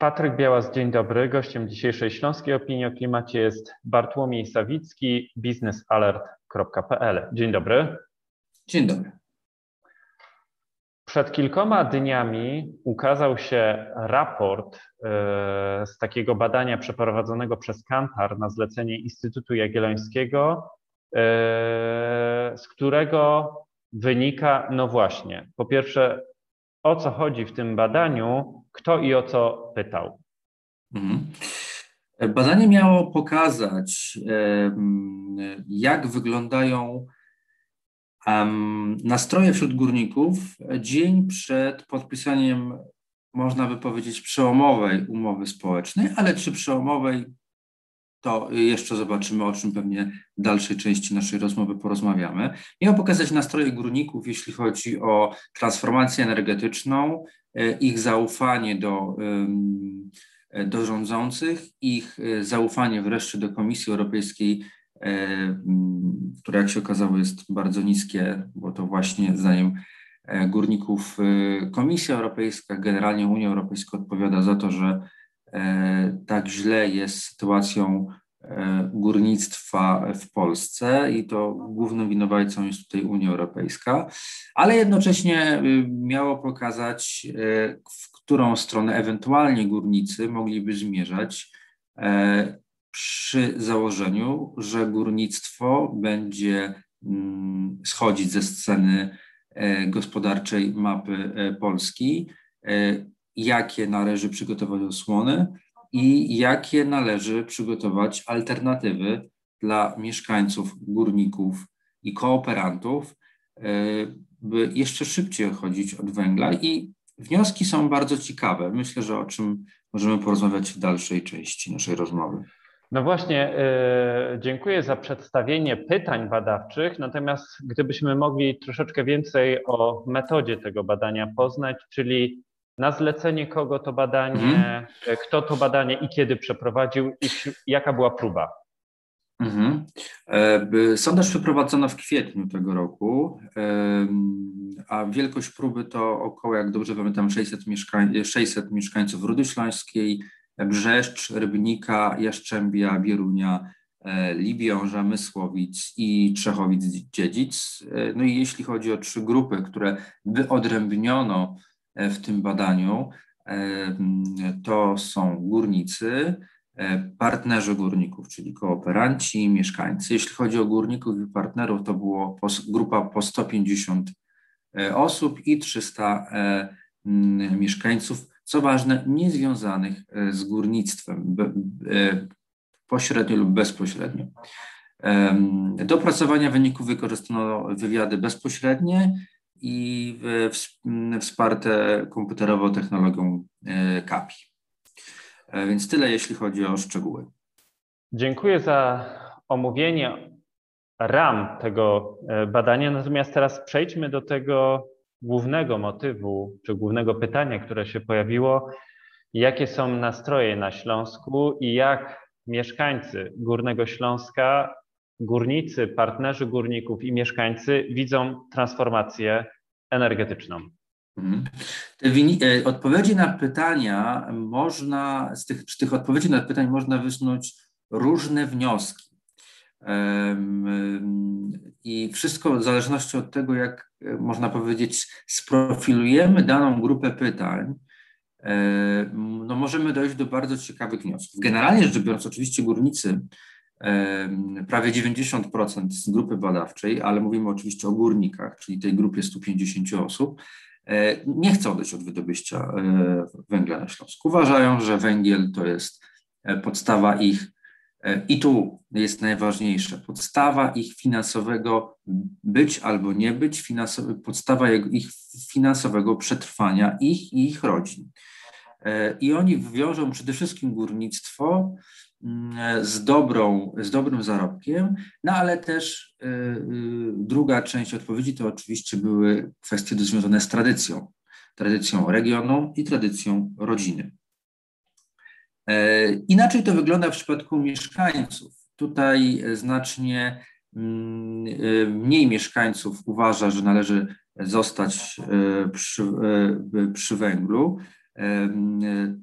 Patryk Białas, dzień dobry. Gościem dzisiejszej Śląskiej Opinii o Klimacie jest Bartłomiej Sawicki, biznesalert.pl. Dzień dobry. Dzień dobry. Przed kilkoma dniami ukazał się raport e, z takiego badania przeprowadzonego przez Kantar na zlecenie Instytutu Jagiellońskiego, e, z którego wynika, no właśnie, po pierwsze, o co chodzi w tym badaniu, kto i o co pytał. Mhm. Badanie miało pokazać, jak wyglądają nastroje wśród górników dzień przed podpisaniem, można by powiedzieć, przełomowej umowy społecznej, ale czy przełomowej, to jeszcze zobaczymy, o czym pewnie w dalszej części naszej rozmowy porozmawiamy. Miał pokazać nastroje górników, jeśli chodzi o transformację energetyczną, e, ich zaufanie do, do rządzących, ich e, zaufanie wreszcie do Komisji Europejskiej E, które jak się okazało jest bardzo niskie, bo to właśnie zdaniem e, górników e, Komisja Europejska, generalnie Unia Europejska odpowiada za to, że tak źle jest sytuacją górnictwa w Polsce i to głównym winowajcą jest tutaj Unia Europejska, ale jednocześnie miało pokazać, w którą stronę ewentualnie górnicy mogliby zmierzać przy założeniu, że górnictwo będzie mm, schodzić ze sceny e, gospodarczej mapy e, Polski, e, jakie należy przygotować osłony i jakie należy przygotować alternatywy dla mieszkańców, górników i kooperantów, by jeszcze szybciej odchodzić od węgla. I wnioski są bardzo ciekawe. Myślę, że o czym możemy porozmawiać w dalszej części naszej rozmowy. No właśnie, yy, dziękuję za przedstawienie pytań badawczych, natomiast gdybyśmy mogli troszeczkę więcej o metodzie tego badania poznać, czyli na zlecenie kogo to badanie, mhm. kto to badanie i kiedy przeprowadził i jaka była próba. Mhm. E, sondaż przeprowadzono w kwietniu tego roku, a wielkość próby to około, jak dobrze pamiętam, 600, mieszkań 600 mieszkańców Rudy Śląskiej, Brzeszcz, Rybnika, Jaszczębia, Bierunia, e, Libiąża, Mysłowic i Trzechowic-Dziedzic. E, no i jeśli chodzi o trzy grupy, które wyodrębniono e, w tym badaniu, to są górnicy, partnerzy górników, czyli kooperanci, mieszkańcy. Jeśli chodzi o górników i partnerów, to było grupa po 150 osób i 300 mieszkańców co ważne, niezwiązanych e, z górnictwem e, pośrednio lub bezpośrednio. Do opracowania wyników wykorzystano wywiady bezpośrednie i wsparte komputerowo technologią CAPI. E, więc tyle, jeśli chodzi o szczegóły. Dziękuję za omówienie ram tego badania. Natomiast teraz przejdźmy do tego, głównego motywu, czy głównego pytania, które się pojawiło, jakie są nastroje na Śląsku i jak mieszkańcy Górnego Śląska, górnicy, partnerzy górników i mieszkańcy widzą transformację energetyczną. Mhm. E, odpowiedzi na pytania można, z tych, z tych odpowiedzi na pytań można wysnuć różne wnioski. I wszystko w zależności od tego, jak e, można powiedzieć, sprofilujemy daną grupę pytań, no możemy dojść do bardzo ciekawych wniosków. Generalnie rzecz biorąc, oczywiście górnicy, prawie 90% z grupy badawczej, ale mówimy oczywiście o górnikach, czyli tej grupie 150 osób, e, nie chcą odejść od wydobycia e, węgla na Śląsku. Uważają, że węgiel to jest podstawa ich i tu jest najważniejsze, podstawa ich finansowego być albo nie być, podstawa ich finansowego przetrwania ich i ich rodzin. E, I oni wiążą przede wszystkim górnictwo z, dobrą, z dobrym zarobkiem, no ale też e, e, druga część odpowiedzi to oczywiście były kwestie związane z tradycją, tradycją regionu i tradycją rodziny. E, inaczej to wygląda w przypadku mieszkańców. Tutaj znacznie mm, e, mniej mieszkańców uważa, że należy zostać e, przy, przy węglu.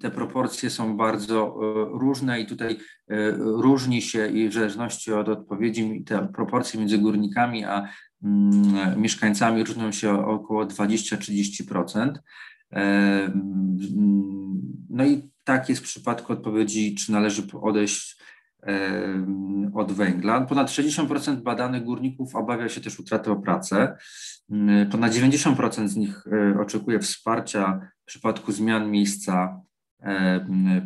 Te proporcje są bardzo różne i tutaj różni się i w zależności od odpowiedzi te proporcje między górnikami a mm, mieszkańcami różnią się około 20-30%. No i tak jest w przypadku odpowiedzi, czy należy odejść od węgla. Ponad 60% badanych górników obawia się też utraty o pracę. Ponad 90% z nich e, oczekuje wsparcia w przypadku zmian miejsca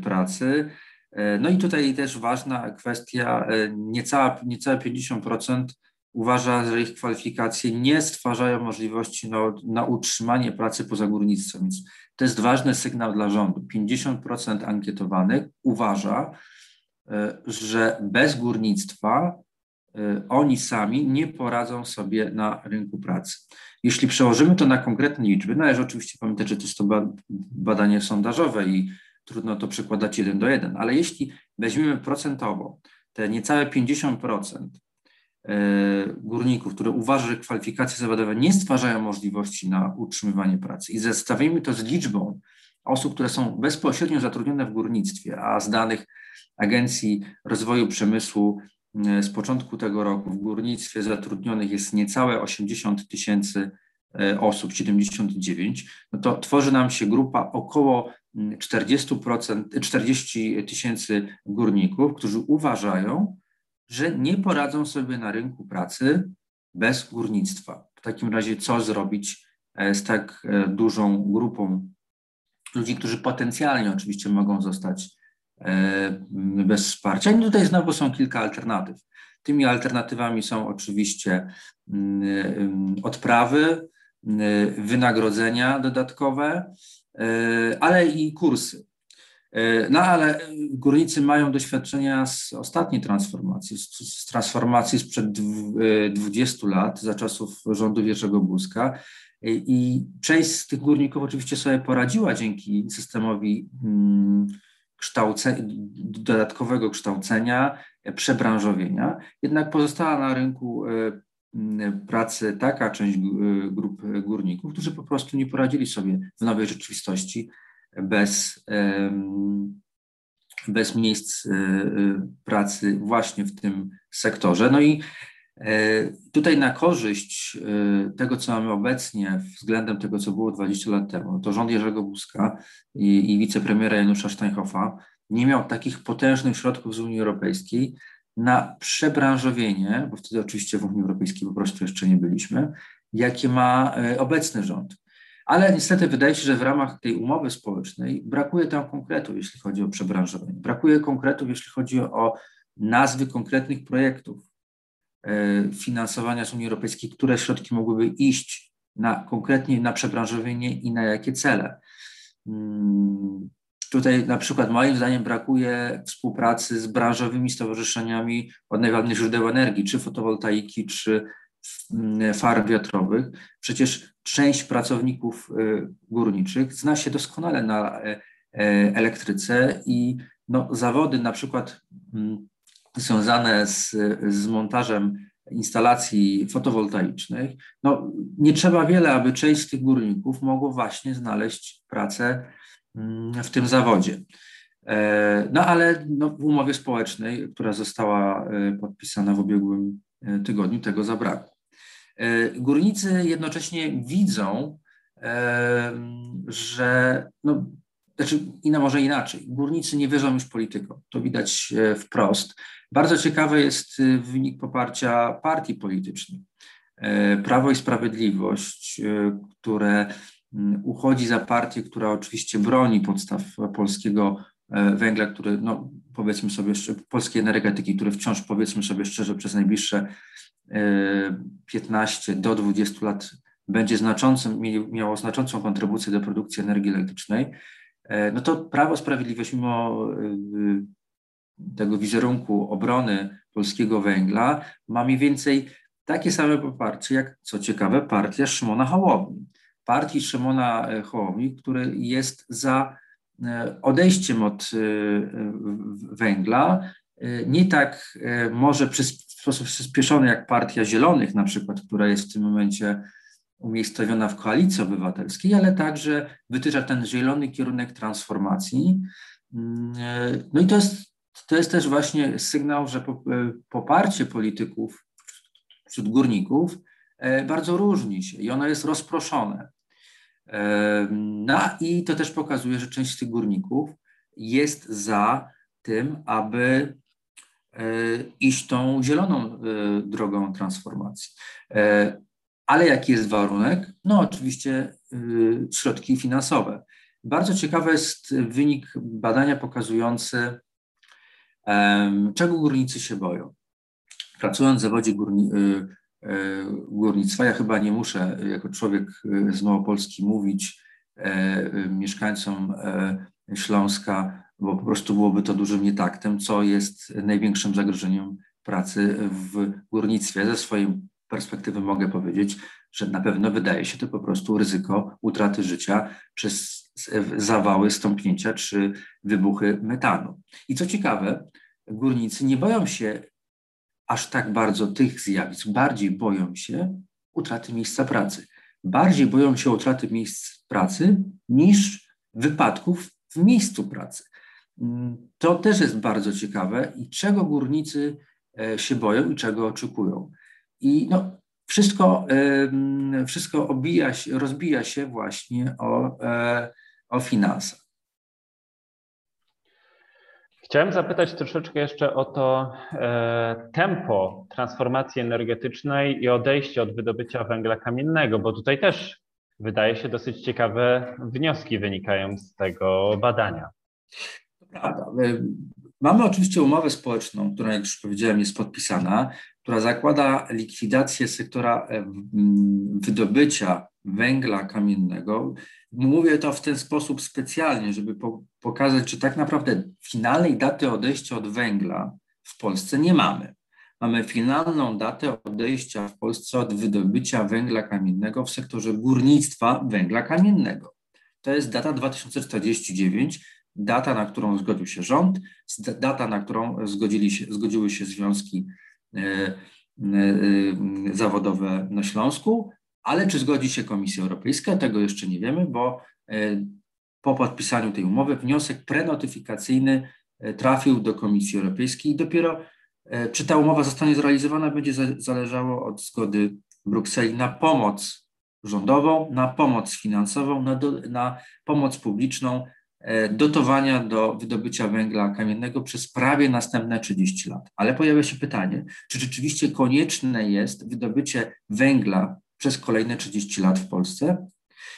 pracy. E, no i tutaj też ważna kwestia, e, niecałe, niecałe 50% uważa, że ich kwalifikacje nie stwarzają możliwości na, na utrzymanie pracy poza górnictwem. Więc to jest ważny sygnał dla rządu. 50% ankietowanych uważa, że bez górnictwa e, oni sami nie poradzą sobie na rynku pracy. Jeśli przełożymy to na konkretne liczby, należy oczywiście pamiętać, że to jest to badanie sondażowe i trudno to przekładać jeden do jeden, ale jeśli weźmiemy procentowo te niecałe 50% E, górników, które uważa, że kwalifikacje zawodowe nie stwarzają możliwości na utrzymywanie pracy i zestawimy to z liczbą osób, które są bezpośrednio zatrudnione w górnictwie, a z danych Agencji Rozwoju Przemysłu e, z początku tego roku w górnictwie zatrudnionych jest niecałe 80 tysięcy e, osób, 79, no to tworzy nam się grupa około 40%, 40 tysięcy górników, którzy uważają, że nie poradzą sobie na rynku pracy bez górnictwa. W takim razie, co zrobić e, z tak e, dużą grupą ludzi, którzy potencjalnie oczywiście mogą zostać e, bez wsparcia? I tutaj znowu są kilka alternatyw. Tymi alternatywami są oczywiście mm, mm, odprawy, mm, wynagrodzenia dodatkowe, ale i kursy. E, no ale górnicy mają doświadczenia z ostatniej transformacji, z, transformacji sprzed 20 e, lat, za czasów rządu Jerzego Buzka. E, I część z tych górników oczywiście sobie poradziła dzięki systemowi mm, kształce, dodatkowego kształcenia, przebranżowienia, jednak pozostała na rynku pracy taka część grup górników, którzy po prostu nie poradzili sobie w nowej rzeczywistości bez, bez miejsc e, e, pracy właśnie w tym sektorze. No i e, tutaj na korzyść tego, co mamy obecnie względem tego, co było 20 lat temu, to rząd Jerzego Buzka i, i wicepremiera Janusza Steinhoffa nie miał takich potężnych środków z Unii Europejskiej na przebranżowienie, bo wtedy oczywiście w Unii Europejskiej po prostu jeszcze nie byliśmy, jakie ma obecny rząd. Ale niestety wydaje się, że w ramach tej umowy społecznej brakuje tam konkretów, jeśli chodzi o przebranżowanie. Brakuje konkretów, jeśli chodzi o nazwy konkretnych projektów e, finansowania z Unii Europejskiej, które środki mogłyby iść na konkretnie na przebranżowienie i na jakie cele. Hmm, tutaj na przykład moim zdaniem brakuje współpracy z branżowymi stowarzyszeniami odnawialnych źródeł energii, czy fotowoltaiki, czy mm, farm wiatrowych. Przecież część pracowników y, górniczych zna się doskonale na e, e, elektryce i no, zawody na przykład mm, związane z, z montażem instalacji fotowoltaicznych, no, nie trzeba wiele, aby część z tych górników mogło właśnie znaleźć pracę mm, w tym zawodzie. E, no ale no, w umowie społecznej, która została podpisana w ubiegłym tygodniu, tego zabrakło. E, górnicy jednocześnie widzą, e, że no, znaczy inna może inaczej. Górnicy nie wierzą już politykom. To widać e, wprost. Bardzo ciekawy jest wynik poparcia partii politycznych. Prawo i Sprawiedliwość, które uchodzi za partię, która oczywiście broni podstaw polskiego węgla, który, no, powiedzmy sobie, polskiej energetyki, które wciąż, powiedzmy sobie szczerze, przez najbliższe 15 do 20 lat będzie znaczącym, miało znaczącą kontrybucję do produkcji energii elektrycznej, e, no to Prawo Sprawiedliwość mimo e, tego wizerunku obrony polskiego węgla ma mniej więcej takie same poparcie jak, co ciekawe, partia Szymona Hołowni. Partii Szymona e, Hołowni, który jest za odejściem od węgla, nie tak może w sposób przyspieszony jak Partia Zielonych na przykład, która jest w tym momencie umiejscowiona w koalicji obywatelskiej, ale także wytycza ten zielony kierunek transformacji. Mm, no i to jest, to jest też właśnie sygnał, że poparcie polityków wśród górników bardzo różni się i ono jest rozproszone. No i to też pokazuje, że część tych górników jest za tym, aby e, iść tą zieloną e, drogą transformacji. E, ale jaki jest warunek? No oczywiście środki finansowe. Bardzo ciekawy jest wynik badania pokazujący, czego górnicy się boją. Pracując w zawodzie górni, górnictwa, ja chyba nie muszę jako człowiek z Małopolski mówić mieszkańcom Śląska, bo po prostu byłoby to dużym nietaktem, co jest największym zagrożeniem pracy w górnictwie. Ze swojej perspektywy mogę powiedzieć, że na pewno wydaje się to po prostu ryzyko utraty życia przez zawały, stąpnięcia czy wybuchy metanu. I co ciekawe, górnicy nie boją się aż tak bardzo tych zjawisk, bardziej boją się utraty miejsca pracy. Bardziej boją się utraty miejsc pracy niż wypadków w miejscu pracy. Mm, to też jest bardzo ciekawe i czego górnicy e, się boją i czego oczekują. I no, wszystko, wszystko obija się, rozbija się właśnie o, e, o finanse. Chciałem zapytać troszeczkę jeszcze o to e, tempo transformacji energetycznej i odejście od wydobycia węgla kamiennego, bo tutaj też wydaje się dosyć ciekawe wnioski wynikają z tego badania. To prawda. Mamy oczywiście umowę społeczną, która, jak już powiedziałem, jest podpisana, która zakłada likwidację sektora e, wydobycia węgla kamiennego. Mówię to w ten sposób specjalnie, żeby po, pokazać, że tak naprawdę finalnej daty odejścia od węgla w Polsce nie mamy. Mamy finalną datę odejścia w Polsce od wydobycia węgla kamiennego w sektorze górnictwa węgla kamiennego. To jest data 2049, data, na którą zgodził się rząd, data, na którą zgodzili się, zgodziły się związki zawodowe na Śląsku, ale czy zgodzi się Komisja Europejska, tego jeszcze nie wiemy, bo e, po podpisaniu tej umowy wniosek prenotyfikacyjny trafił do Komisji Europejskiej i dopiero czy ta umowa zostanie zrealizowana, będzie zależało od zgody Brukseli na pomoc rządową, na pomoc finansową, na, do, na pomoc publiczną E, dotowania do wydobycia węgla kamiennego przez prawie następne 30 lat. Ale pojawia się pytanie, czy rzeczywiście konieczne jest wydobycie węgla przez kolejne 30 lat w Polsce?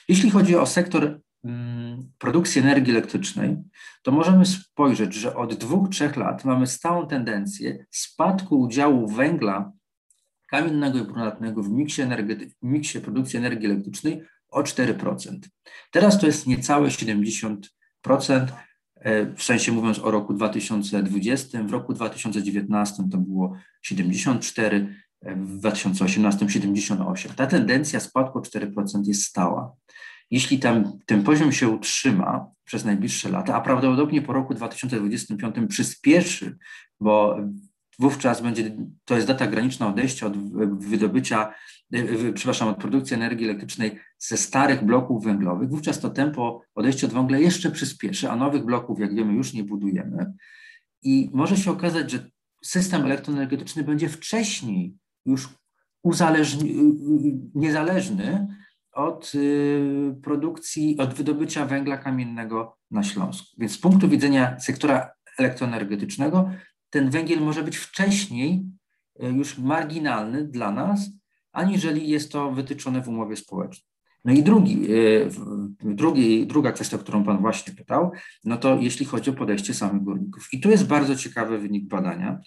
Jeśli chodzi o sektor mm, produkcji energii elektrycznej, to możemy spojrzeć, że od dwóch, trzech lat mamy stałą tendencję spadku udziału węgla kamiennego i brunatnego w miksie, energety- miksie produkcji energii elektrycznej o 4%. Teraz to jest niecałe 70 E, w sensie mówiąc o roku 2020, w roku 2019 to było 74, e, w 2018 78. Ta tendencja spadku o 4% jest stała. Jeśli tam, ten poziom się utrzyma przez najbliższe lata, a prawdopodobnie po roku 2025 przyspieszy, bo wówczas będzie, to jest data graniczna odejścia od wydobycia, e, przepraszam, od produkcji energii elektrycznej ze starych bloków węglowych, wówczas to tempo odejścia od węgla jeszcze przyspieszy, a nowych bloków, jak wiemy, już nie budujemy. I może się okazać, że system elektroenergetyczny będzie wcześniej już uzależni, niezależny od y, produkcji, od wydobycia węgla kamiennego na Śląsku. Więc z punktu widzenia sektora elektroenergetycznego ten węgiel może być wcześniej y, już marginalny dla nas, aniżeli jest to wytyczone w umowie społecznej. No i drugi, e, drugi, druga kwestia, o którą Pan właśnie pytał, no to jeśli chodzi o podejście samych górników. I tu jest bardzo ciekawy wynik badania,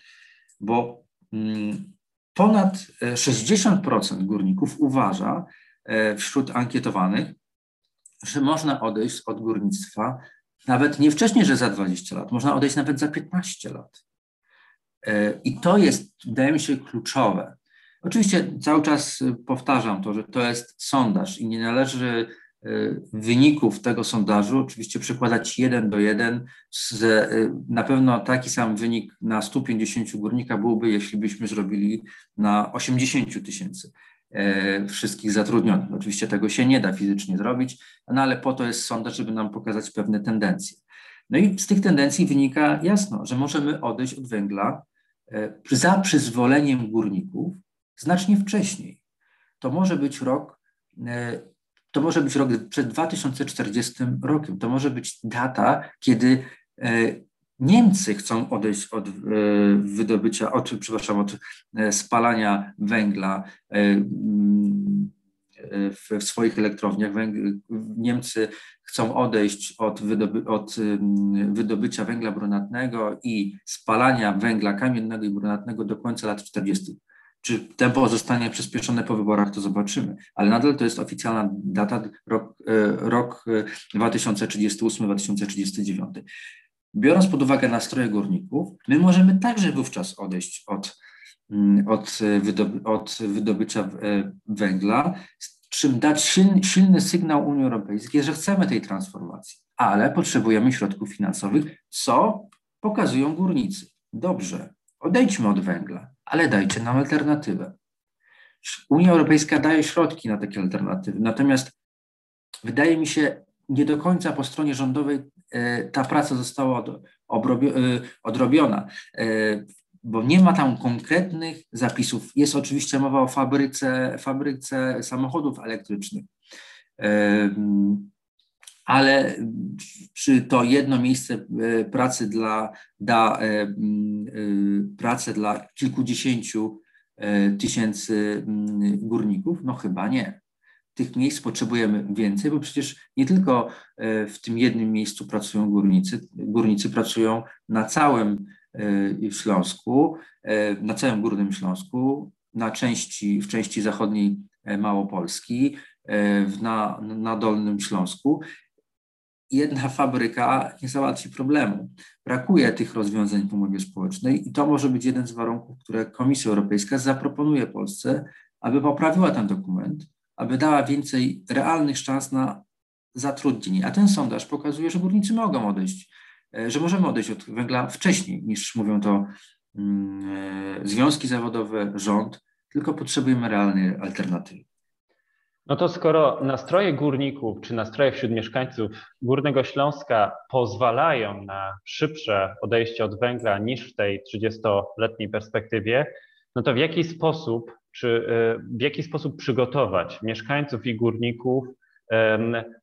bo mm, ponad 60% górników uważa e, wśród ankietowanych, że można odejść od górnictwa nawet nie wcześniej, że za 20 lat, można odejść nawet za 15 lat. E, I to jest, wydaje mi się, kluczowe. Oczywiście cały czas y, powtarzam to, że to jest sondaż i nie należy y, wyników tego sondażu oczywiście przekładać jeden do jeden. Z, na pewno taki sam wynik na 150 górnika byłby, jeśli byśmy zrobili na 80 tysięcy. wszystkich zatrudnionych. Oczywiście tego się nie da fizycznie zrobić, no ale po to jest sondaż, żeby nam pokazać pewne tendencje. No i z tych tendencji wynika jasno, że możemy odejść od węgla za przyzwoleniem górników znacznie wcześniej. To może być rok to może być rok przed 2040 rokiem. To może być data, kiedy e, Niemcy chcą odejść od e, wydobycia, od, przepraszam, od e, spalania węgla w, swoich elektrowniach. Niemcy chcą odejść od, wydoby, od wydobycia węgla brunatnego i spalania węgla kamiennego i brunatnego do końca lat 40. Czy tempo zostanie przyspieszone po wyborach, to zobaczymy. Ale nadal to jest oficjalna data, rok, e, rok 2038-2039. E, Biorąc pod uwagę nastroje górników, my możemy także wówczas odejść od, mm, od, wydoby, od wydobycia e, węgla, czym dać silny, silny sygnał Unii Europejskiej, że chcemy tej transformacji, ale potrzebujemy środków finansowych, co pokazują górnicy. Dobrze, odejdźmy od węgla, ale dajcie nam alternatywę. Unia Europejska daje środki na takie alternatywy, natomiast wydaje mi się, nie do końca po stronie rządowej e, ta praca została e, odrobiona, e, bo nie ma tam konkretnych zapisów. Jest oczywiście mowa o fabryce, fabryce samochodów elektrycznych, ale czy to jedno miejsce pracy dla, da pracę dla kilkudziesięciu tysięcy górników? No chyba nie tych miejsc potrzebujemy więcej, bo przecież nie tylko e, w tym jednym miejscu pracują górnicy, górnicy pracują na całym e, Śląsku, e, na całym Górnym Śląsku, na części, w części zachodniej Małopolski, na, na Dolnym Śląsku. Jedna fabryka nie załatwi problemu. Brakuje tych rozwiązań w umowie społecznej i to może być jeden z warunków, które Komisja Europejska zaproponuje Polsce, aby poprawiła ten dokument aby dała więcej realnych szans na zatrudnienie. A ten sondaż pokazuje, że górnicy mogą odejść, że możemy odejść od węgla wcześniej niż mówią to mm, e, związki zawodowe, rząd, tylko potrzebujemy realnej alternatywy. No to skoro nastroje górników czy nastroje wśród mieszkańców Górnego Śląska pozwalają na szybsze odejście od węgla niż w tej 30-letniej perspektywie, no to w jaki sposób czy e, w jaki sposób przygotować mieszkańców i górników,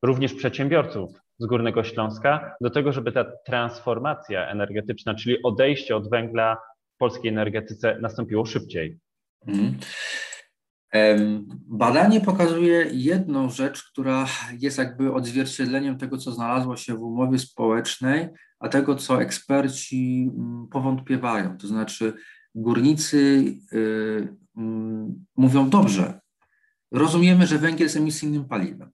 również przedsiębiorców z Górnego Śląska do tego, żeby ta transformacja energetyczna, czyli odejście od węgla w polskiej energetyce nastąpiło szybciej. Mhm. Badanie pokazuje jedną rzecz, która jest jakby odzwierciedleniem tego, co znalazło się w umowie społecznej, a tego, co eksperci mm, powątpiewają. To znaczy, górnicy y, Mm, mówią dobrze, rozumiemy, że węgiel jest emisyjnym paliwem,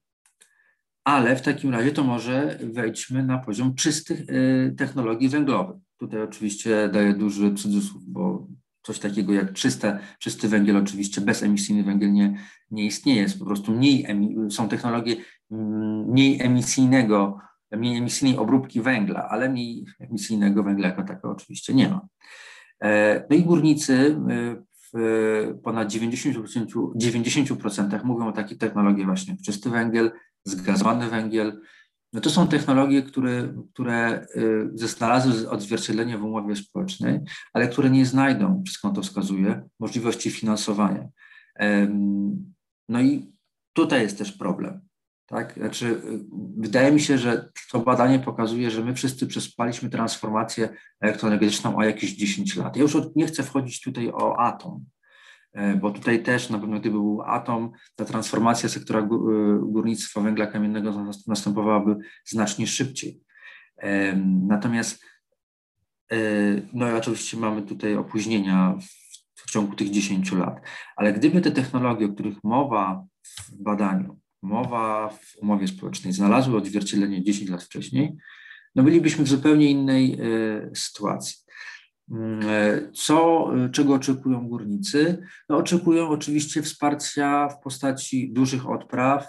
ale w takim razie to może wejdźmy na poziom czystych y, technologii węglowych. Tutaj oczywiście daję duży cudzysłów, bo coś takiego jak czyste, czysty węgiel, oczywiście bezemisyjny węgiel nie, nie istnieje. Jest po prostu mniej, są technologie mm, mniej emisyjnego, mniej emisyjnej obróbki węgla, ale mniej emisyjnego węgla jako tako oczywiście nie ma. E, no i górnicy y, w ponad 90%, 90% mówią o takich technologiach właśnie czysty węgiel, zgazowany węgiel. No to są technologie, które, które y, znalazły odzwierciedlenie w umowie społecznej, ale które nie znajdą, wszystko to wskazuje, możliwości finansowania. No i tutaj jest też problem. Tak? Znaczy, y, wydaje mi się, że to badanie pokazuje, że my wszyscy przespaliśmy transformację elektroenergetyczną o jakieś 10 lat. Ja już nie chcę wchodzić tutaj o atom, bo tutaj też na pewno gdyby był atom, ta transformacja sektora y, górnictwa węgla kamiennego następowałaby znacznie szybciej. Natomiast e, no i oczywiście mamy tutaj opóźnienia w, w ciągu tych 10 lat, ale gdyby te technologie, o których mowa w badaniu, mowa w umowie społecznej znalazły odzwierciedlenie 10 lat wcześniej, no bylibyśmy w zupełnie innej e, sytuacji. Mm, e, co, czego oczekują górnicy? No, oczekują oczywiście wsparcia w postaci dużych odpraw,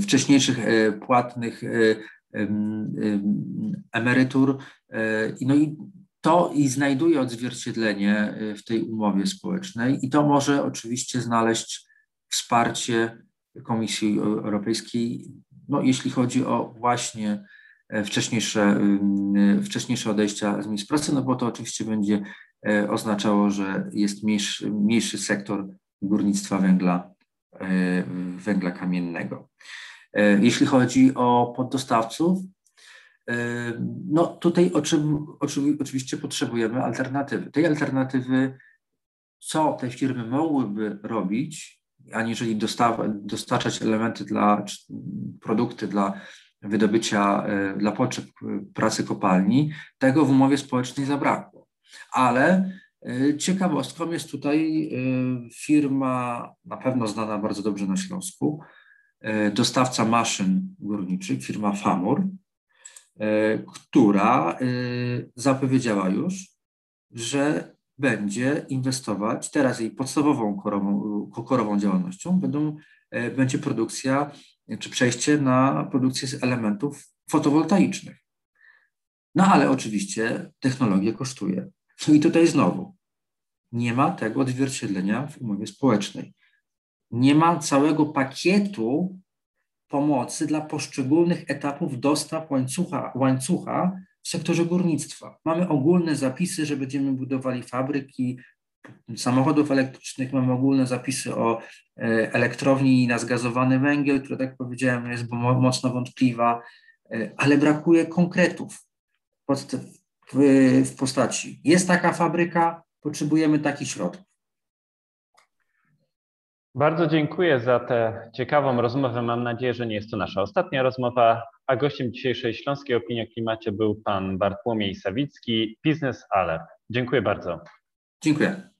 wcześniejszych e, płatnych emerytur. No i to i znajduje odzwierciedlenie w tej umowie społecznej i to może oczywiście znaleźć wsparcie Komisji Europejskiej, no, jeśli chodzi o właśnie wcześniejsze, wcześniejsze odejścia z miejsc pracy, no bo to oczywiście będzie oznaczało, że jest mniejszy, mniejszy sektor górnictwa węgla, węgla kamiennego. Jeśli chodzi o poddostawców, no tutaj oczywiście potrzebujemy alternatywy. Tej alternatywy, co te firmy mogłyby robić, aniżeli dostarczać elementy dla, produkty dla wydobycia, e, dla potrzeb pracy kopalni, tego w umowie społecznej zabrakło. Ale e, ciekawostką jest tutaj e, firma, na pewno znana bardzo dobrze na Śląsku, dostawca maszyn górniczych, firma Famur, E, która e, zapowiedziała już, że będzie inwestować, teraz jej podstawową korową, korową działalnością będą, e, będzie produkcja czy przejście na produkcję z elementów fotowoltaicznych. No ale oczywiście technologia kosztuje. No i tutaj znowu nie ma tego odzwierciedlenia w umowie społecznej. Nie ma całego pakietu pomocy dla poszczególnych etapów dostaw łańcucha, łańcucha w sektorze górnictwa. Mamy ogólne zapisy, że będziemy budowali fabryki samochodów elektrycznych, mamy ogólne zapisy o e, elektrowni na zgazowany węgiel, która, tak powiedziałem, jest mocno wątpliwa, e, ale brakuje konkretów w postaci. Jest taka fabryka, potrzebujemy takich środków. Bardzo dziękuję za tę ciekawą rozmowę. Mam nadzieję, że nie jest to nasza ostatnia rozmowa, a gościem dzisiejszej Śląskiej Opinii o Klimacie był pan Bartłomiej Sawicki, Biznes Alert. Dziękuję bardzo. Dziękuję.